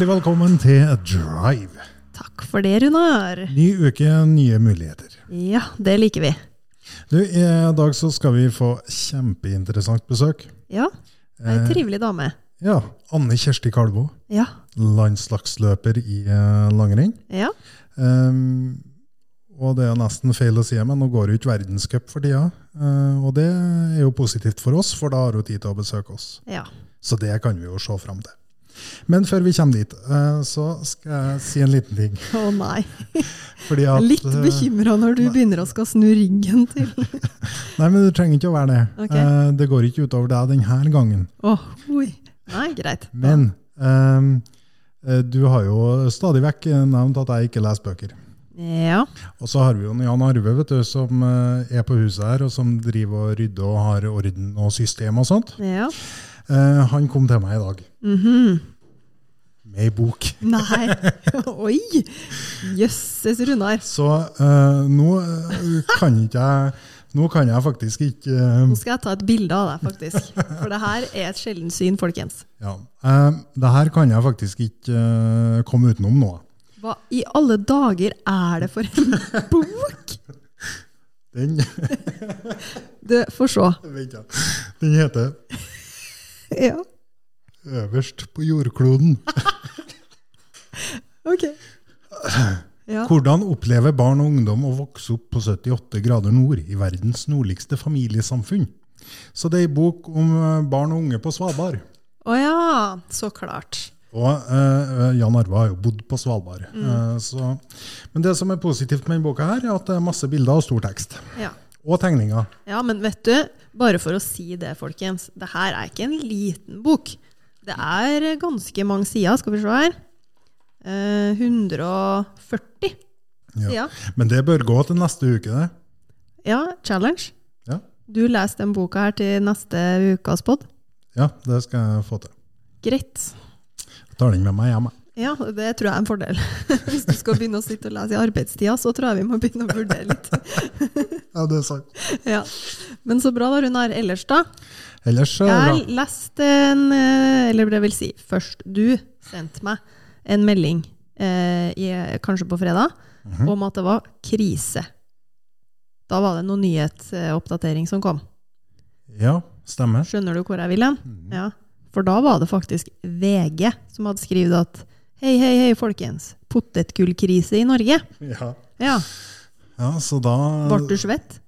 Hjertelig velkommen til Drive. Takk for det, Runar. Ny uke, nye muligheter. Ja, det liker vi. Du, I dag så skal vi få kjempeinteressant besøk. Ja, ei Eh, trivelig dame. Ja, Anne Kjersti Kalbo, Ja. landslagsløper i eh, langrenn. Ja. Um, og det er nesten feil å si, men nå går jo ikke verdenscup for tida. Uh, og det er jo positivt for oss, for da har hun tid til å besøke oss. ja. Så det kan vi jo se fram til. Men før vi kommer dit, eh, så skal jeg si en liten ting. Å nei. Fordi at, Litt eh, bekymra når du begynner å skal snu ryggen til. Nei, men du trenger ikke å være det. Ok. Eh, det går ikke utover deg denne gangen. Åh, oi. Nei, greit. Men eh, du har jo stadig vekk nevnt at jeg ikke leser bøker. Ja. Og så har vi jo Jan Arve, vet du, som er på huset her, og som driver og rydder og har orden og system og sånt. Ja. Han kom til meg i dag Mhm. med ei bok. Nei. Oi! Jøsses, Runar. Så uh, nå eh, kan ikke jeg Nå kan jeg faktisk ikke uh... Nå skal jeg ta et bilde av deg, faktisk. For det her er et sjeldent syn, folkens. Ja. uh, det her kan jeg faktisk ikke uh, komme utenom nå. Hva i alle dager er det for en bok? Den, Du, får se. Vent da. Den heter Ja, 'Øverst på jordkloden'. ok. Ja. Hvordan opplever barn og ungdom å vokse opp på 78 grader nord i verdens nordligste familiesamfunn? Så det er en bok om eh, barn og unge på Svalbard. Å ja, så klart. Og eh, Jan Arve har jo bodd på Svalbard. Mm. Eh, så, men det som er positivt med denne boka, her, er at det er masse bilder og stor tekst. Ja. Og tegninger. Ja, men vet du, bare for å si det, folkens. Det her er ikke en liten bok. Det er ganske mange sider. Skal vi se her. Eh, 140 Ja. sider. Men det bør gå til neste uke, det. Ja, challenge. Ja, Du leser den boka her til neste ukas pod. ja det skal jeg få til. Greit. Jeg tar den med meg hjem. Ja, det tror jeg er en fordel. Hvis du skal begynne å sitte og lese i arbeidstida, så tror jeg vi må begynne å vurdere litt. Ja, det er sant. Ja. Men så bra da, Runar. Ellers, da? Ellers så er Jeg leste en eh, Eller det vil si, først du sendte meg en melding, eh, i, kanskje på fredag, Mhm. om at det var krise. Da var det noen nyhetsoppdatering som kom. Ja, stemmer. Skjønner du hvor jeg vil hen? Mhm. Ja. For da var det faktisk VG som hadde skrevet at Hei, hei, hei, folkens. Potetgullkrise i Norge. Ja. Ja. ja, så da Ble du svett?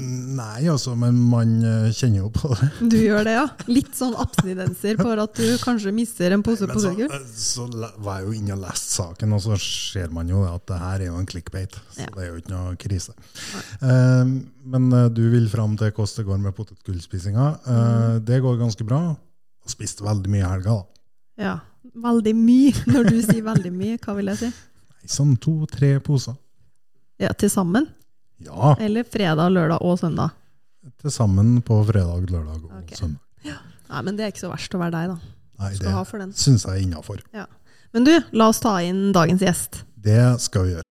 Nei, altså, men man eh, kjenner jo på det. Du gjør det, ja? Litt sånn abstinenser for at du kanskje mister en pose Men så, eh, så var jeg jo inne og leste saken, og så ser man jo at det her er jo en clickbait. Så Ja. det er jo ikke noe krise. Eh, men du vil fram til hvordan det går med potetgullspisinga. Uh, Mm. Det går ganske bra. Og spiste veldig mye i helga, da. Ja. Veldig mye. Når du sier veldig mye, hva vil jeg si? Nei, Sånn to-tre poser. Ja, Til sammen? Ja, Eller fredag, lørdag og søndag? til sammen på fredag, lørdag og okay. søndag. Nei, men det er ikke så verst å være deg, da. Nei, Skal det syns jeg er innafor. Ja. Men du, la oss ta inn dagens gjest. Det skal vi gjøre.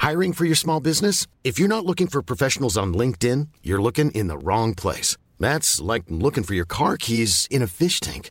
Hiring for your small business? If you're not looking for professionals on LinkedIn, you're looking in the wrong place. That's like looking for your car keys in a fish tank.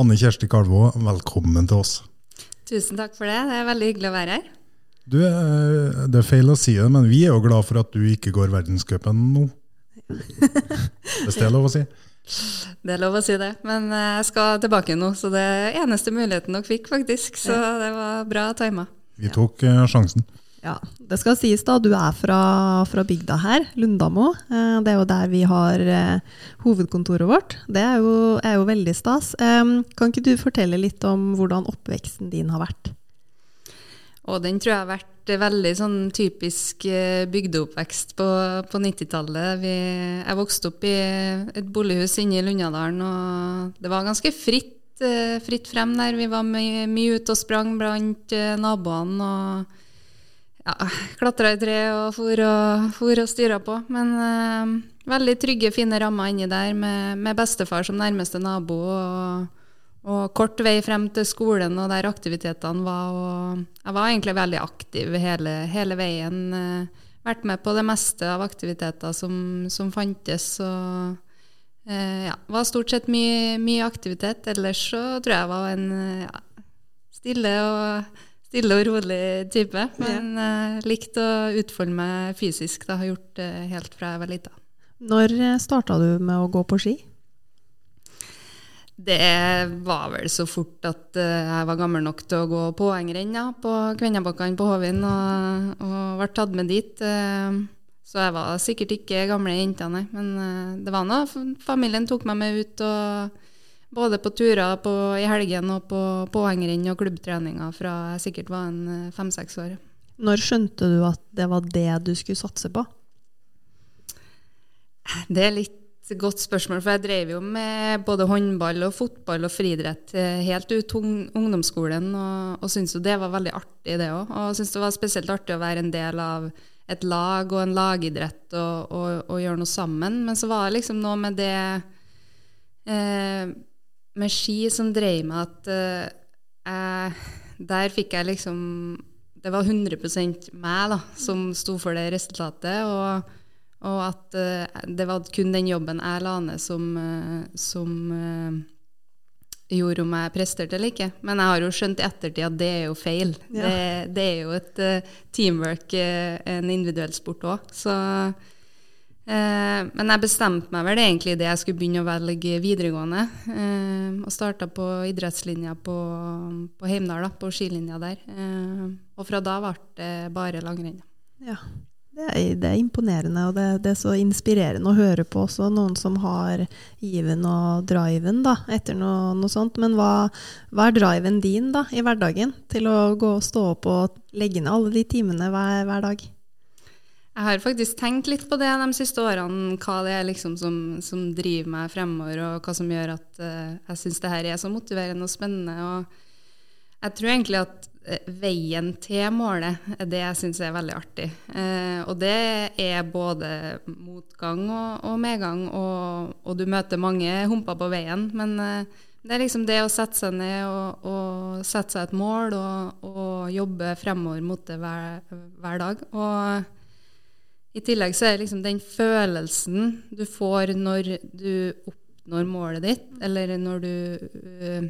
Anne Kjersti Kalvå, velkommen til oss. Tusen takk for det. Det er veldig hyggelig å være her. Du, eh, Det er feil å si det, men vi er jo glad for at du ikke går verdenscupen nå. Hvis det er lov å si. Det er lov å si det. Men eh, jeg skal tilbake nå, så det er eneste muligheten dere fikk, faktisk. Så det var bra tima. Vi tok eh, sjansen. Ja, Det skal sies, da. Du er fra, fra bygda her, Lundamo. Eh, Det er jo der vi har eh, hovedkontoret vårt. Det er jo, er jo veldig stas. Eh, Kan ikke du fortelle litt om hvordan oppveksten din har vært? Og den tror jeg har vært veldig sånn typisk bygdeoppvekst på, på 90-tallet. Jeg vokste opp i et bolighus inne i Lundadalen, og det var ganske fritt, fritt frem der. Vi var mye, mye ute og sprang blant naboene og ja, klatra i tre og for og, for og styra på. Men eh, veldig trygge, fine rammer inni der med, med bestefar som nærmeste nabo. Og, og kort vei frem til skolen og der aktivitetene var. Og jeg var egentlig veldig aktiv hele, hele veien. eh, vært med på det meste av aktiviteter som, som fantes. Og eh, ja, var stort sett mye, mye aktivitet. Ellers så tror jeg jeg var en ja, stille og stille og rolig type. Men uh, likte å utfolde meg fysisk. Det har gjort det helt fra jeg var lita. Når starta du med å gå på ski? Det var vel så fort at uh, jeg var gammel nok til å gå påhengerrenn ja, på Kvennabakkene på Hovin, og, og ble tatt med dit. Uh, Så jeg var sikkert ikke gamle jenta, nei. Men eh, det var noe. Familien tok meg med ut og både på turer på, i helgen og på påhengerrenn og klubbtreninger fra jeg sikkert var en eh, fem-seks år. Når skjønte du at det var det du skulle satse på? Det er litt godt spørsmål, for jeg drev jo med både håndball og fotball og friidrett eh, helt ut ung- ungdomsskolen, og, og syntes jo det var veldig artig, det òg. Og syntes det var spesielt artig å være en del av et lag og en lagidrett og, og, og gjøre noe sammen. Men så var det liksom noe med det eh, med ski som dreier meg at uh, jeg, der fikk jeg liksom Det var 100% meg da, som sto for det resultatet. og og at uh, det var kun den jobben jeg la ned som, uh, som uh, gjorde om jeg presterte eller ikke. Men jeg har jo skjønt i ettertid at det er jo feil. Ja. Det, det er jo et teamwork, en individuell sport òg. Så Men jeg bestemte meg vel egentlig idet jeg skulle begynne å velge videregående. Eh, og starta på idrettslinja på, på Heimdal, på skilinja der. Eh, og fra da ble det bare langrenn. Ja, det er, det er imponerende, og det, det er så inspirerende å høre på også. Noen som har given og driven da, etter noe, noe sånt. Men hva, hva er driven din da, i hverdagen til å gå og stå opp og legge ned alle de timene hver, hver dag? Jeg har faktisk tenkt litt på det de siste årene, hva det er liksom som, som driver meg fremover, og hva som gjør at uh, jeg syns det her er så motiverende og spennende. Og jeg tror egentlig at eh, veien til målet er det jeg syns er veldig artig. Uh, og det er både motgang og, og medgang, og, og du møter mange humper på veien. Men, eh, Det er liksom det å sette seg ned og, og sette seg et mål og jobbe fremover mot det hver, hver dag. Og i tillegg så er liksom den følelsen du får når du oppnår målet ditt, eller når du øh,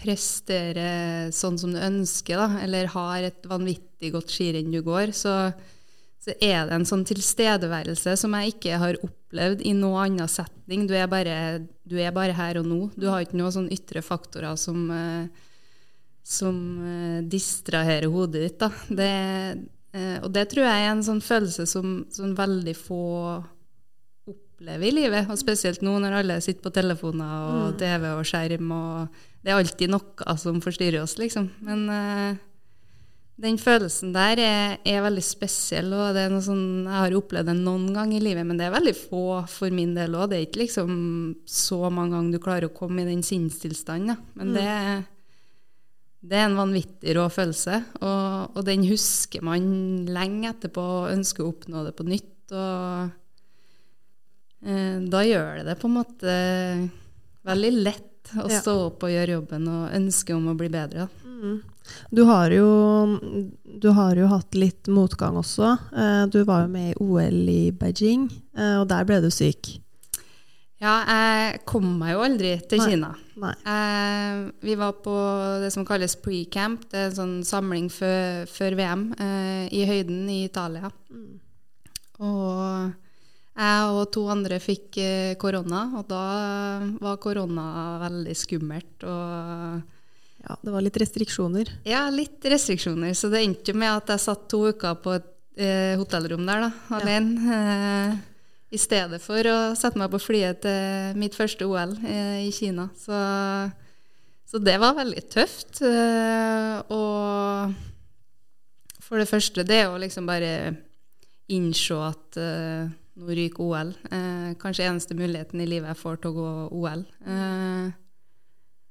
presterer sånn som du ønsker, da, eller har et vanvittig godt skirenn du går, så, så er det en sånn tilstedeværelse som jeg ikke har opplevd i noen annen setning. Du er, bare, du er bare her og nå. Du har ikke noen sånne ytre faktorer som, eh, som eh, distraherer hodet ditt. Da. Det, og det tror jeg er en sånn følelse som, som veldig få opplever i livet. Og spesielt nå når alle sitter på telefoner og Mm. TV og skjerm. og Det er alltid noe som forstyrrer oss, liksom. Men eh, den følelsen der er, er veldig spesiell, og det er noe sånn, jeg har opplevd det noen gang i livet, men det er veldig få for min del òg. Det er ikke liksom så mange ganger du klarer å komme i den sinnstilstanden, da. men Mm. det, det er en vanvittig rå følelse, og, og den husker man lenge etterpå og ønsker å oppnå det på nytt. og eh, Da gjør det det på en måte veldig lett å stå opp og gjøre jobben og ønske om å bli bedre. Mm. Du har, jo, du har jo hatt litt motgang også. Eh, Du var jo med i OL i Beijing, eh, og der ble du syk. Ja, jeg kom meg jo aldri til Nei. Kina. Nei. Eh, vi var på det som kalles pre-camp, det er en sånn samling før, før VM, eh, i høyden i Italia. Og jeg og to andre fikk eh, korona, og da var korona veldig skummelt. Og Ja, det var litt restriksjoner. ja, litt restriksjoner, så det endte med at jeg satt to uker på et eh, hotellrom der, da, alene. Eh, I stedet for å sette meg på flyet til mitt første OL eh, i Kina. Så, så det var veldig tøft. Eh, og for det første, det å liksom bare innse at eh, nå ryker OL. Kanskje eneste muligheten i livet jeg får til å gå OL.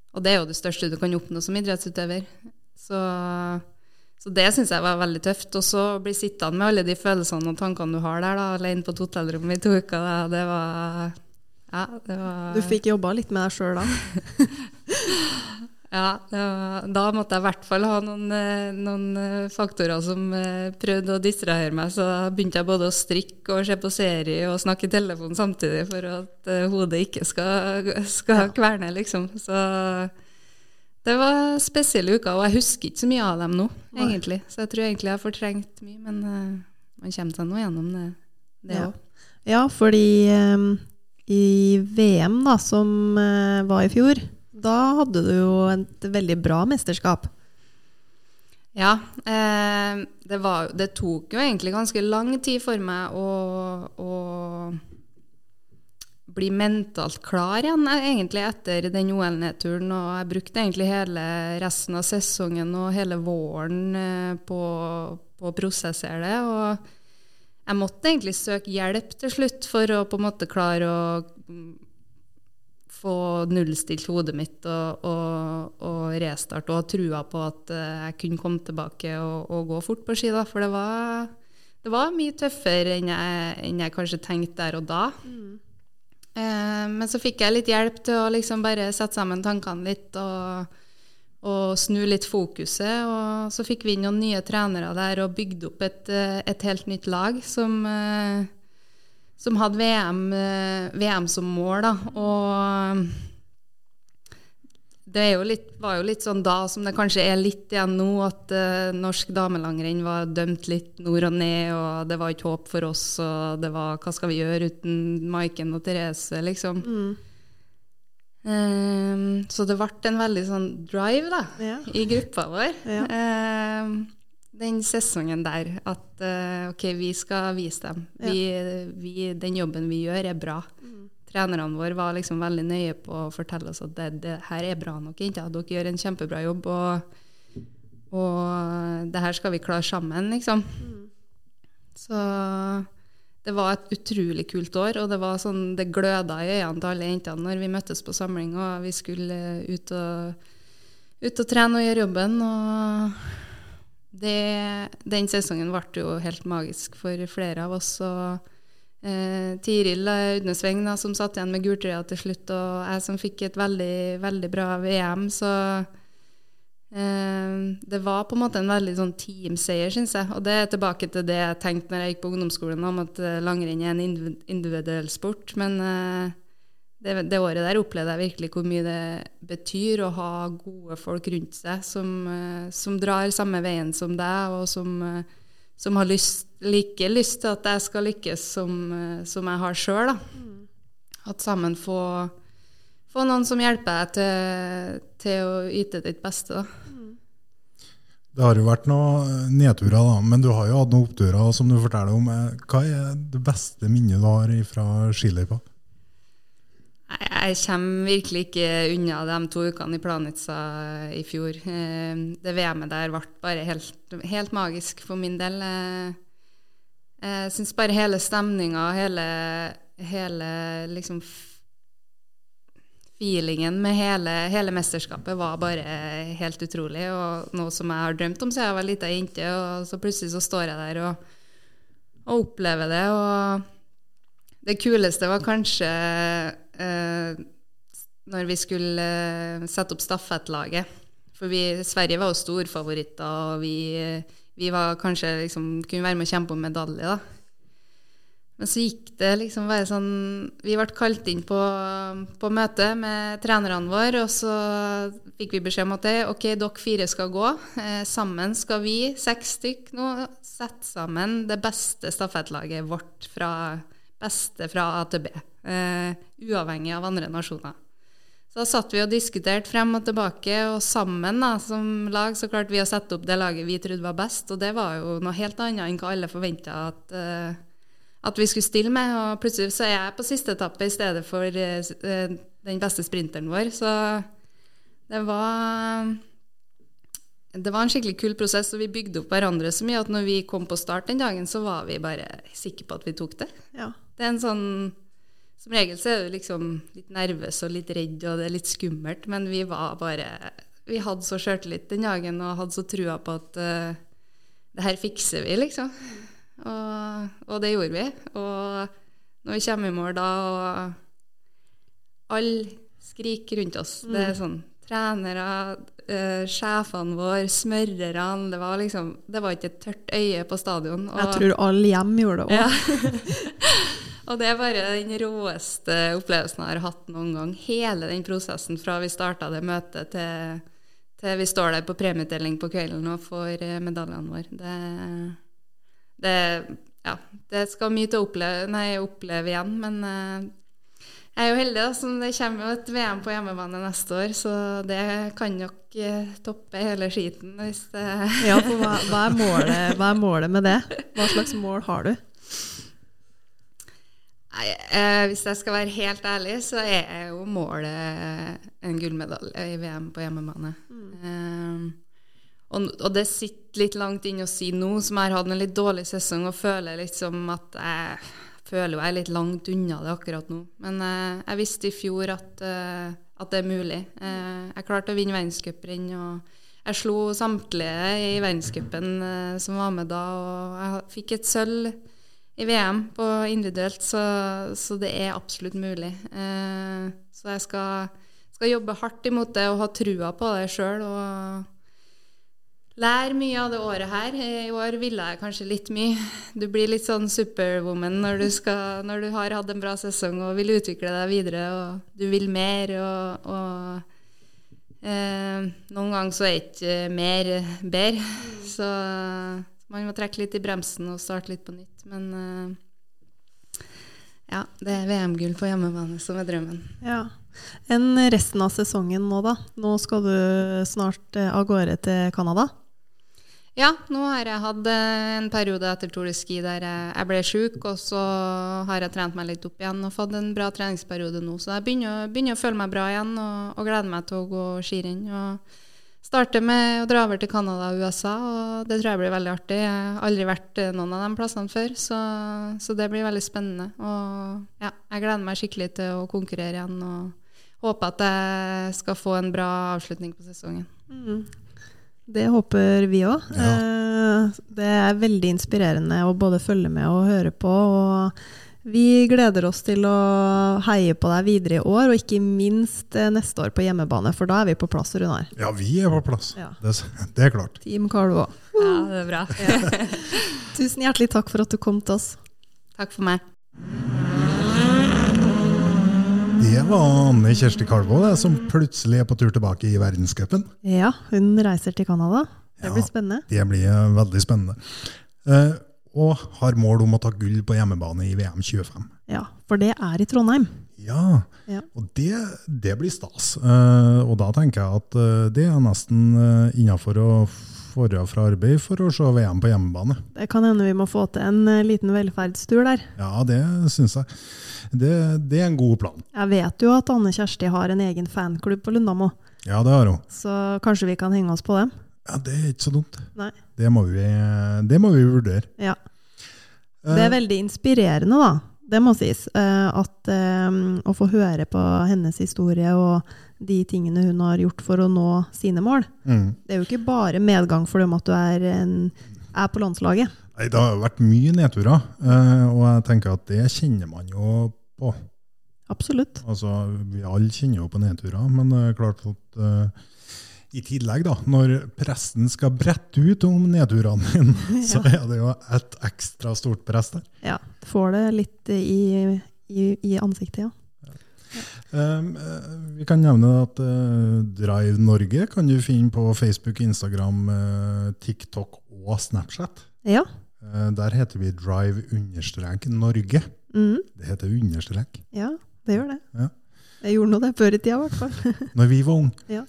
Og det er jo det største du kan oppnå som idrettsutøver. Så, så det syns jeg var veldig tøft. Og så bli sittende med alle de følelsene og tankene du har der, da, alene på et hotellrom i to uker, da, det var Ja, det var Du fikk jobba litt med deg sjøl da. Ja, var, da måtte jeg i hvert fall ha noen, eh, noen eh, faktorer som eh, prøvde å distrahere meg. Så da begynte jeg både å strikke og se på serie og snakke i telefon samtidig for at hodet ikke skal, skal kverne, liksom. Så det var spesielle uker, og jeg husker ikke så mye av dem nå, egentlig. Så jeg tror egentlig jeg har fortrengt mye, men uh, man kommer seg nå gjennom det, det Ja. Ja, fordi um, i VM, da, som uh, var i fjor, da hadde du jo et veldig bra mesterskap. Ja, eh, det, var, det tok jo egentlig ganske lang tid for meg å, å bli mentalt klar igjen, eh, egentlig etter den OL-nedturen. Og jeg brukte egentlig hele resten av sesongen og hele våren eh, på, på å prosessere det. Og jeg måtte egentlig søke hjelp til slutt for å på en måte klare å mm, få nullstilt hodet mitt og, og, og restarte og ha trua på at eh, jeg kunne komme tilbake og, og gå fort på ski. Da. For det var, det var mye tøffere enn jeg, enn jeg kanskje tenkte der og da. Eh, men så fikk jeg litt hjelp til å liksom bare sette sammen tankene litt og, og snu litt fokuset. Og så fikk vi inn noen nye trenere der og bygde opp et, eh, et helt nytt lag som eh, som hadde VM, eh, VM som mål, da. Og det jo litt, var jo litt sånn da som det kanskje er litt igjen nå, at uh, norsk damelangrenn var dømt litt nord og ned, og det var ikke håp for oss, og det var hva skal vi gjøre uten Maiken og Therese, liksom. Ehm, så det ble en veldig sånn drive da, Ja. i gruppa vår. Ja. Um, den sesongen der, at uh, ok, vi skal vise dem. Vi, vi, den jobben vi gjør, er bra. Trenerne våre var liksom veldig nøye på å fortelle oss at det, det her er bra nok, jenter. Dere gjør en kjempebra jobb, og, og det her skal vi klare sammen, liksom. Så det var et utrolig kult år, og det var sånn, det gløda i øynene til alle jentene når vi møttes på samling og vi skulle ut og, ut og trene og gjøre jobben. Og det, den sesongen ble jo helt magisk for flere av oss. Og eh, Tiril Audnesveng som satt igjen med gultrøya til slutt, og jeg som fikk et veldig, veldig bra VM. Så eh, det var på en måte en veldig sånn teamseier, syns jeg. Og det er tilbake til det jeg tenkte når jeg gikk på ungdomsskolen om at eh, langrenn er en individuell sport. Men eh, det, det året der opplevde jeg virkelig hvor mye det betyr å ha gode folk rundt seg som, eh, som drar samme veien som deg, og som, eh, som har lyst, like lyst til at jeg skal lykkes som, eh, som jeg har sjøl. At sammen få, få noen som hjelper deg til, til å yte ditt beste. Da. Det har jo vært noen nedturer, da, men du har jo hatt noen oppturer. som du forteller om. Eh, Hva er det beste minnet du har fra skiløypa? Jeg kommer virkelig ikke unna de to ukene i Planica i fjor. Eh, Det VM-et der ble bare helt, helt magisk for min del. Eh, Jeg syns bare hele stemninga, hele, hele liksom Feelingen med hele, hele mesterskapet var bare helt utrolig, og noe som jeg har drømt om siden jeg var lita jente. Og så plutselig så står jeg der og, og opplever det. Og det kuleste var kanskje eh, når vi skulle eh, sette opp stafettlaget. For vi, Sverige var jo storfavoritter, og vi, vi var kanskje liksom, kunne være med å kjempe om medalje. da. Men så gikk det liksom bare sånn Vi ble kalt inn på, på møte med trenerne våre, og så fikk vi beskjed om at ok, dere fire skal gå. Eh, sammen skal vi, seks stykk nå, sette sammen det beste stafettlaget vårt fra beste fra A til B. Eh, uavhengig av andre nasjoner. Så satt vi og diskuterte frem og tilbake, og sammen da, som lag så klarte vi å sette opp det laget vi trodde var best, og det var jo noe helt annet enn hva alle forventa at, uh, at vi skulle stille med. Og plutselig så er jeg på siste etappe i stedet for uh, den beste sprinteren vår, så det var det var en skikkelig kul prosess, og vi bygde opp hverandre så mye at når vi kom på start den dagen, så var vi bare sikre på at vi tok det. Ja. Det er en sånn Som regel så er du liksom litt nervøs og litt redd, og det er litt skummelt, men vi var bare Vi hadde så sjøltillit den dagen og hadde så trua på at uh, det her fikser vi, liksom. Og, og det gjorde vi. Og når vi kommer i mål da, og alle skriker rundt oss Det er sånn trenere, uh, sjefene våre, smørerne Det var liksom Det var ikke et tørt øye på stadion. Jeg tror alle hjem gjorde det òg. Ja. og det er bare den råeste opplevelsen jeg har hatt noen gang. Hele den prosessen fra vi starta det møtet til, til vi står der på premieutdeling på kvelden og får eh, medaljene våre. Det, det, ja, det skal mye til å oppleve, nei, oppleve igjen, men eh, jeg er jo heldig, da, som det kommer jo et VM på hjemmebane neste år, så det kan nok eh, toppe hele skiten hvis det Ja, for hva, hva, er målet, hva er målet med det? Hva slags mål har du? Nei, eh, hvis jeg skal være helt ærlig, så er jo målet en gullmedalje i VM på hjemmebane. Eh, og, og det sitter litt langt inn å si nå, som jeg har hatt en litt dårlig sesong og føler liksom at jeg føler jeg er litt langt unna det akkurat nå. Men eh, jeg visste i fjor at, eh, at det er mulig. Eh, jeg klarte å vinne verdenscuprenn, jeg slo samtlige i verdenscupen eh, som var med da, og jeg fikk et sølv i VM på individuelt, så, så det er absolutt mulig. Eh, så jeg skal, skal jobbe hardt imot det og ha trua på det sjøl. Og lære mye av det året her. I år ville jeg kanskje litt mye. Du blir litt sånn superwoman når du, skal, når du har hatt en bra sesong og vil utvikle deg videre, og du vil mer. og, og eh, noen ganger så er ikke mer bedre. Så man må trekke litt i bremsen og starte litt på nytt. Men eh, ja, det er VM-gull på hjemmebane som er drømmen. Ja. Enn resten av sesongen nå, da? Nå skal du snart eh, av gårde til Canada. Ja, nå har jeg hatt eh, en periode etter Tour de Ski der jeg, jeg ble sjuk, og så har jeg trent meg litt opp igjen og fått en bra treningsperiode nå. Så jeg begynner, begynner å føle meg bra igjen og, og gleder meg til å gå skirenn. Og starte med å dra over til Canada og USA, og det tror jeg blir veldig artig. Jeg har aldri vært eh, noen av de plassene før, så, så det blir veldig spennende. Og ja, jeg gleder meg skikkelig til å konkurrere igjen og håper at jeg skal få en bra avslutning på sesongen. Det håper vi òg. Ja. Det er veldig inspirerende å både følge med og høre på. Og Vi gleder oss til å heie på deg videre i år, og ikke minst eh, neste år på hjemmebane, for da er vi på plass, Runar. Ja, vi er på plass. Ja. Det, det er klart. Team Kalvå. Ja, det er bra. Tusen hjertelig takk for at du kom til oss. Takk for meg. Det var Anne Kjersti Kalvå som plutselig er på tur tilbake i verdenscupen. Ja, hun reiser til Canada. Det Ja. blir spennende. Det blir eh, veldig spennende. Eh, og har mål om å ta gull på hjemmebane i VM 25. Ja, for det er i Trondheim. Ja, Ja. og det, det blir stas. Uh, og da tenker jeg at uh, det er nesten uh, innafor å forra fra arbeid for å se VM på hjemmebane. Det kan hende vi må få til en eh, liten velferdstur der. Ja, det syns jeg. Det, det er en god plan. Jeg vet jo at Anne Kjersti har en egen fanklubb på Lundamo, Ja, det har hun. så kanskje vi kan henge oss på dem? Ja, Det er ikke så dumt. Nei. Det må vi, det må vi vurdere. Ja. Det er veldig inspirerende, da. Det må sies. eh, At, eh, å få høre på hennes historie og de tingene hun har gjort for å nå sine mål. Mm. Det er jo ikke bare medgang for dem at du er, en, er på landslaget. Nei, Det har vært mye nedturer, eh, og jeg tenker at det kjenner man jo på. Absolutt. Altså, Vi alle kjenner jo på nedturer, men det er klart at eh, i tillegg, da, når presten skal brette ut om nedturene dine, så er det jo et ekstra stort press der. Ja. Får det litt i, i, i ansiktet, ja. Um, eh, vi kan nevne at uh, Drive Norge kan du finne på Facebook, Instagram, uh, TikTok og Snapchat. Ja. Uh, der heter vi Drive understrek Norge. Mm. Det heter understrek. ja, det gjør det. Ja. Jeg gjorde nå det før i tida, i hvert fall. Når vi var unge. Ja.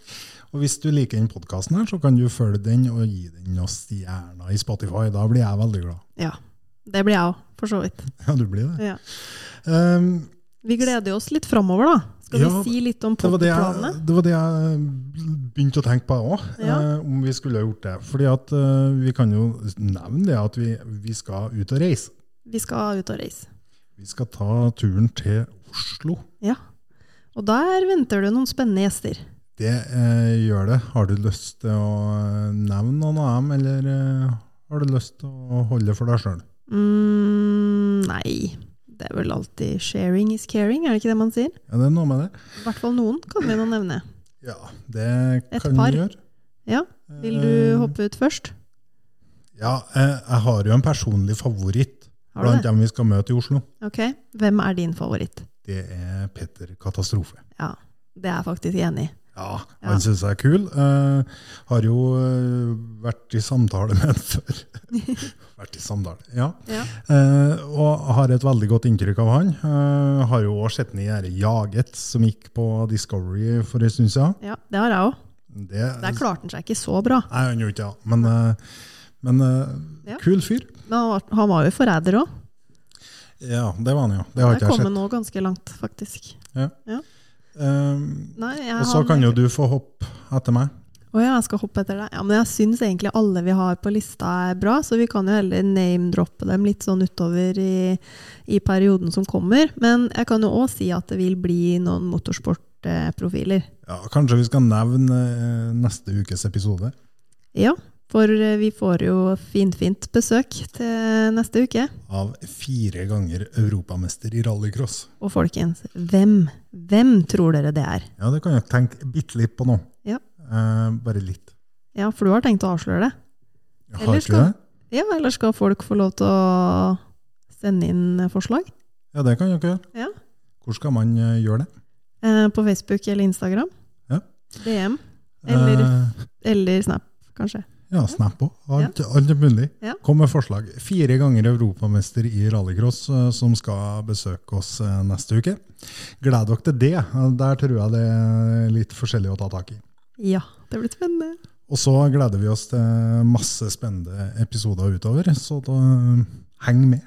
Og hvis du liker den podkasten, så kan du følge den og gi den noen stjerner i Spotify. Da blir jeg veldig glad. Ja. Det blir jeg òg, for så vidt. Ja, du blir det. Ja. Um, Vi gleder oss litt framover, da. Skal Ja, vi si litt om det, det, det var det jeg begynte å tenke på òg, Ja. om vi skulle ha gjort det. Fordi at eh, vi kan jo nevne det at vi, vi skal ut og reise. Vi skal ut og reise. Vi skal ta turen til Oslo. Ja. Og der venter det noen spennende gjester. Det eh, gjør det. Har du lyst til å eh, nevne noen av dem, eller eh, har du lyst til å holde det for deg sjøl? Mm, nei. Det er vel alltid 'sharing is caring', er det ikke det man sier? Ja, det er noe med det. I hvert fall noen kan vi nå nevne. Ja, det Et kan par. vi gjøre. Ja. Vil du Eh, hoppe ut først? Ja, eh, jeg har jo en personlig favoritt blant dem vi skal møte i Oslo. Ok. Hvem er din favoritt? Det er Petter Katastrofe. Ja, det er jeg faktisk enig i. Ja, Ja. han syns jeg er kul. Uh, har jo uh, vært i samtale med ham før. vært i samtale, ja. Ja. Uh, og har et veldig godt inntrykk av han. Har jo også sett ham i Jaget, som gikk på Discovery for en stund siden. Ja, det har jeg òg. Der klarte han seg ikke så bra. Nei, han gjorde ikke det. Men, men Ja. kul fyr. Men han var, jo forræder òg. Ja, det var han jo. Det har ikke jeg kom han òg ganske langt, faktisk. Eh, Nei, og så kan jo du få hoppe etter meg. Å ja, jeg skal hoppe etter deg. Ja, men jeg syns egentlig alle vi har på lista er bra, så vi kan jo heller name-droppe dem litt sånn utover i, i perioden som kommer. Men jeg kan jo òg si at det vil bli noen motorsportprofiler. Ja, kanskje vi skal nevne eh, neste ukes episode. Ja, for eh, vi får jo finfint besøk til neste uke. Av fire ganger europamester i rallycross. Og folkens, hvem, hvem tror dere det er? Ja, det kan jeg tenke bitte litt på nå. Ja. Eh, bare litt. Ja, for du har tenkt å avsløre det? Jeg har Eller ikke det? Ja, eller skal folk få lov til å sende inn forslag? Ja, det kan dere gjøre. Ja. Hvor skal man eh, gjøre det? Eh, på Facebook eller Instagram? Ja. DM? Eller, Eh, eller Snap, kanskje? Ja, Snap òg. Alt, alt er mulig. Ja. Kom med forslag. Fire ganger europamester i rallycross eh, som skal besøke oss eh, neste uke. Gled dere til det. Der tror jeg det er litt forskjellig å ta tak i. Ja, det blir spennende. Og så gleder vi oss til masse spennende episoder utover, så da eh, heng med.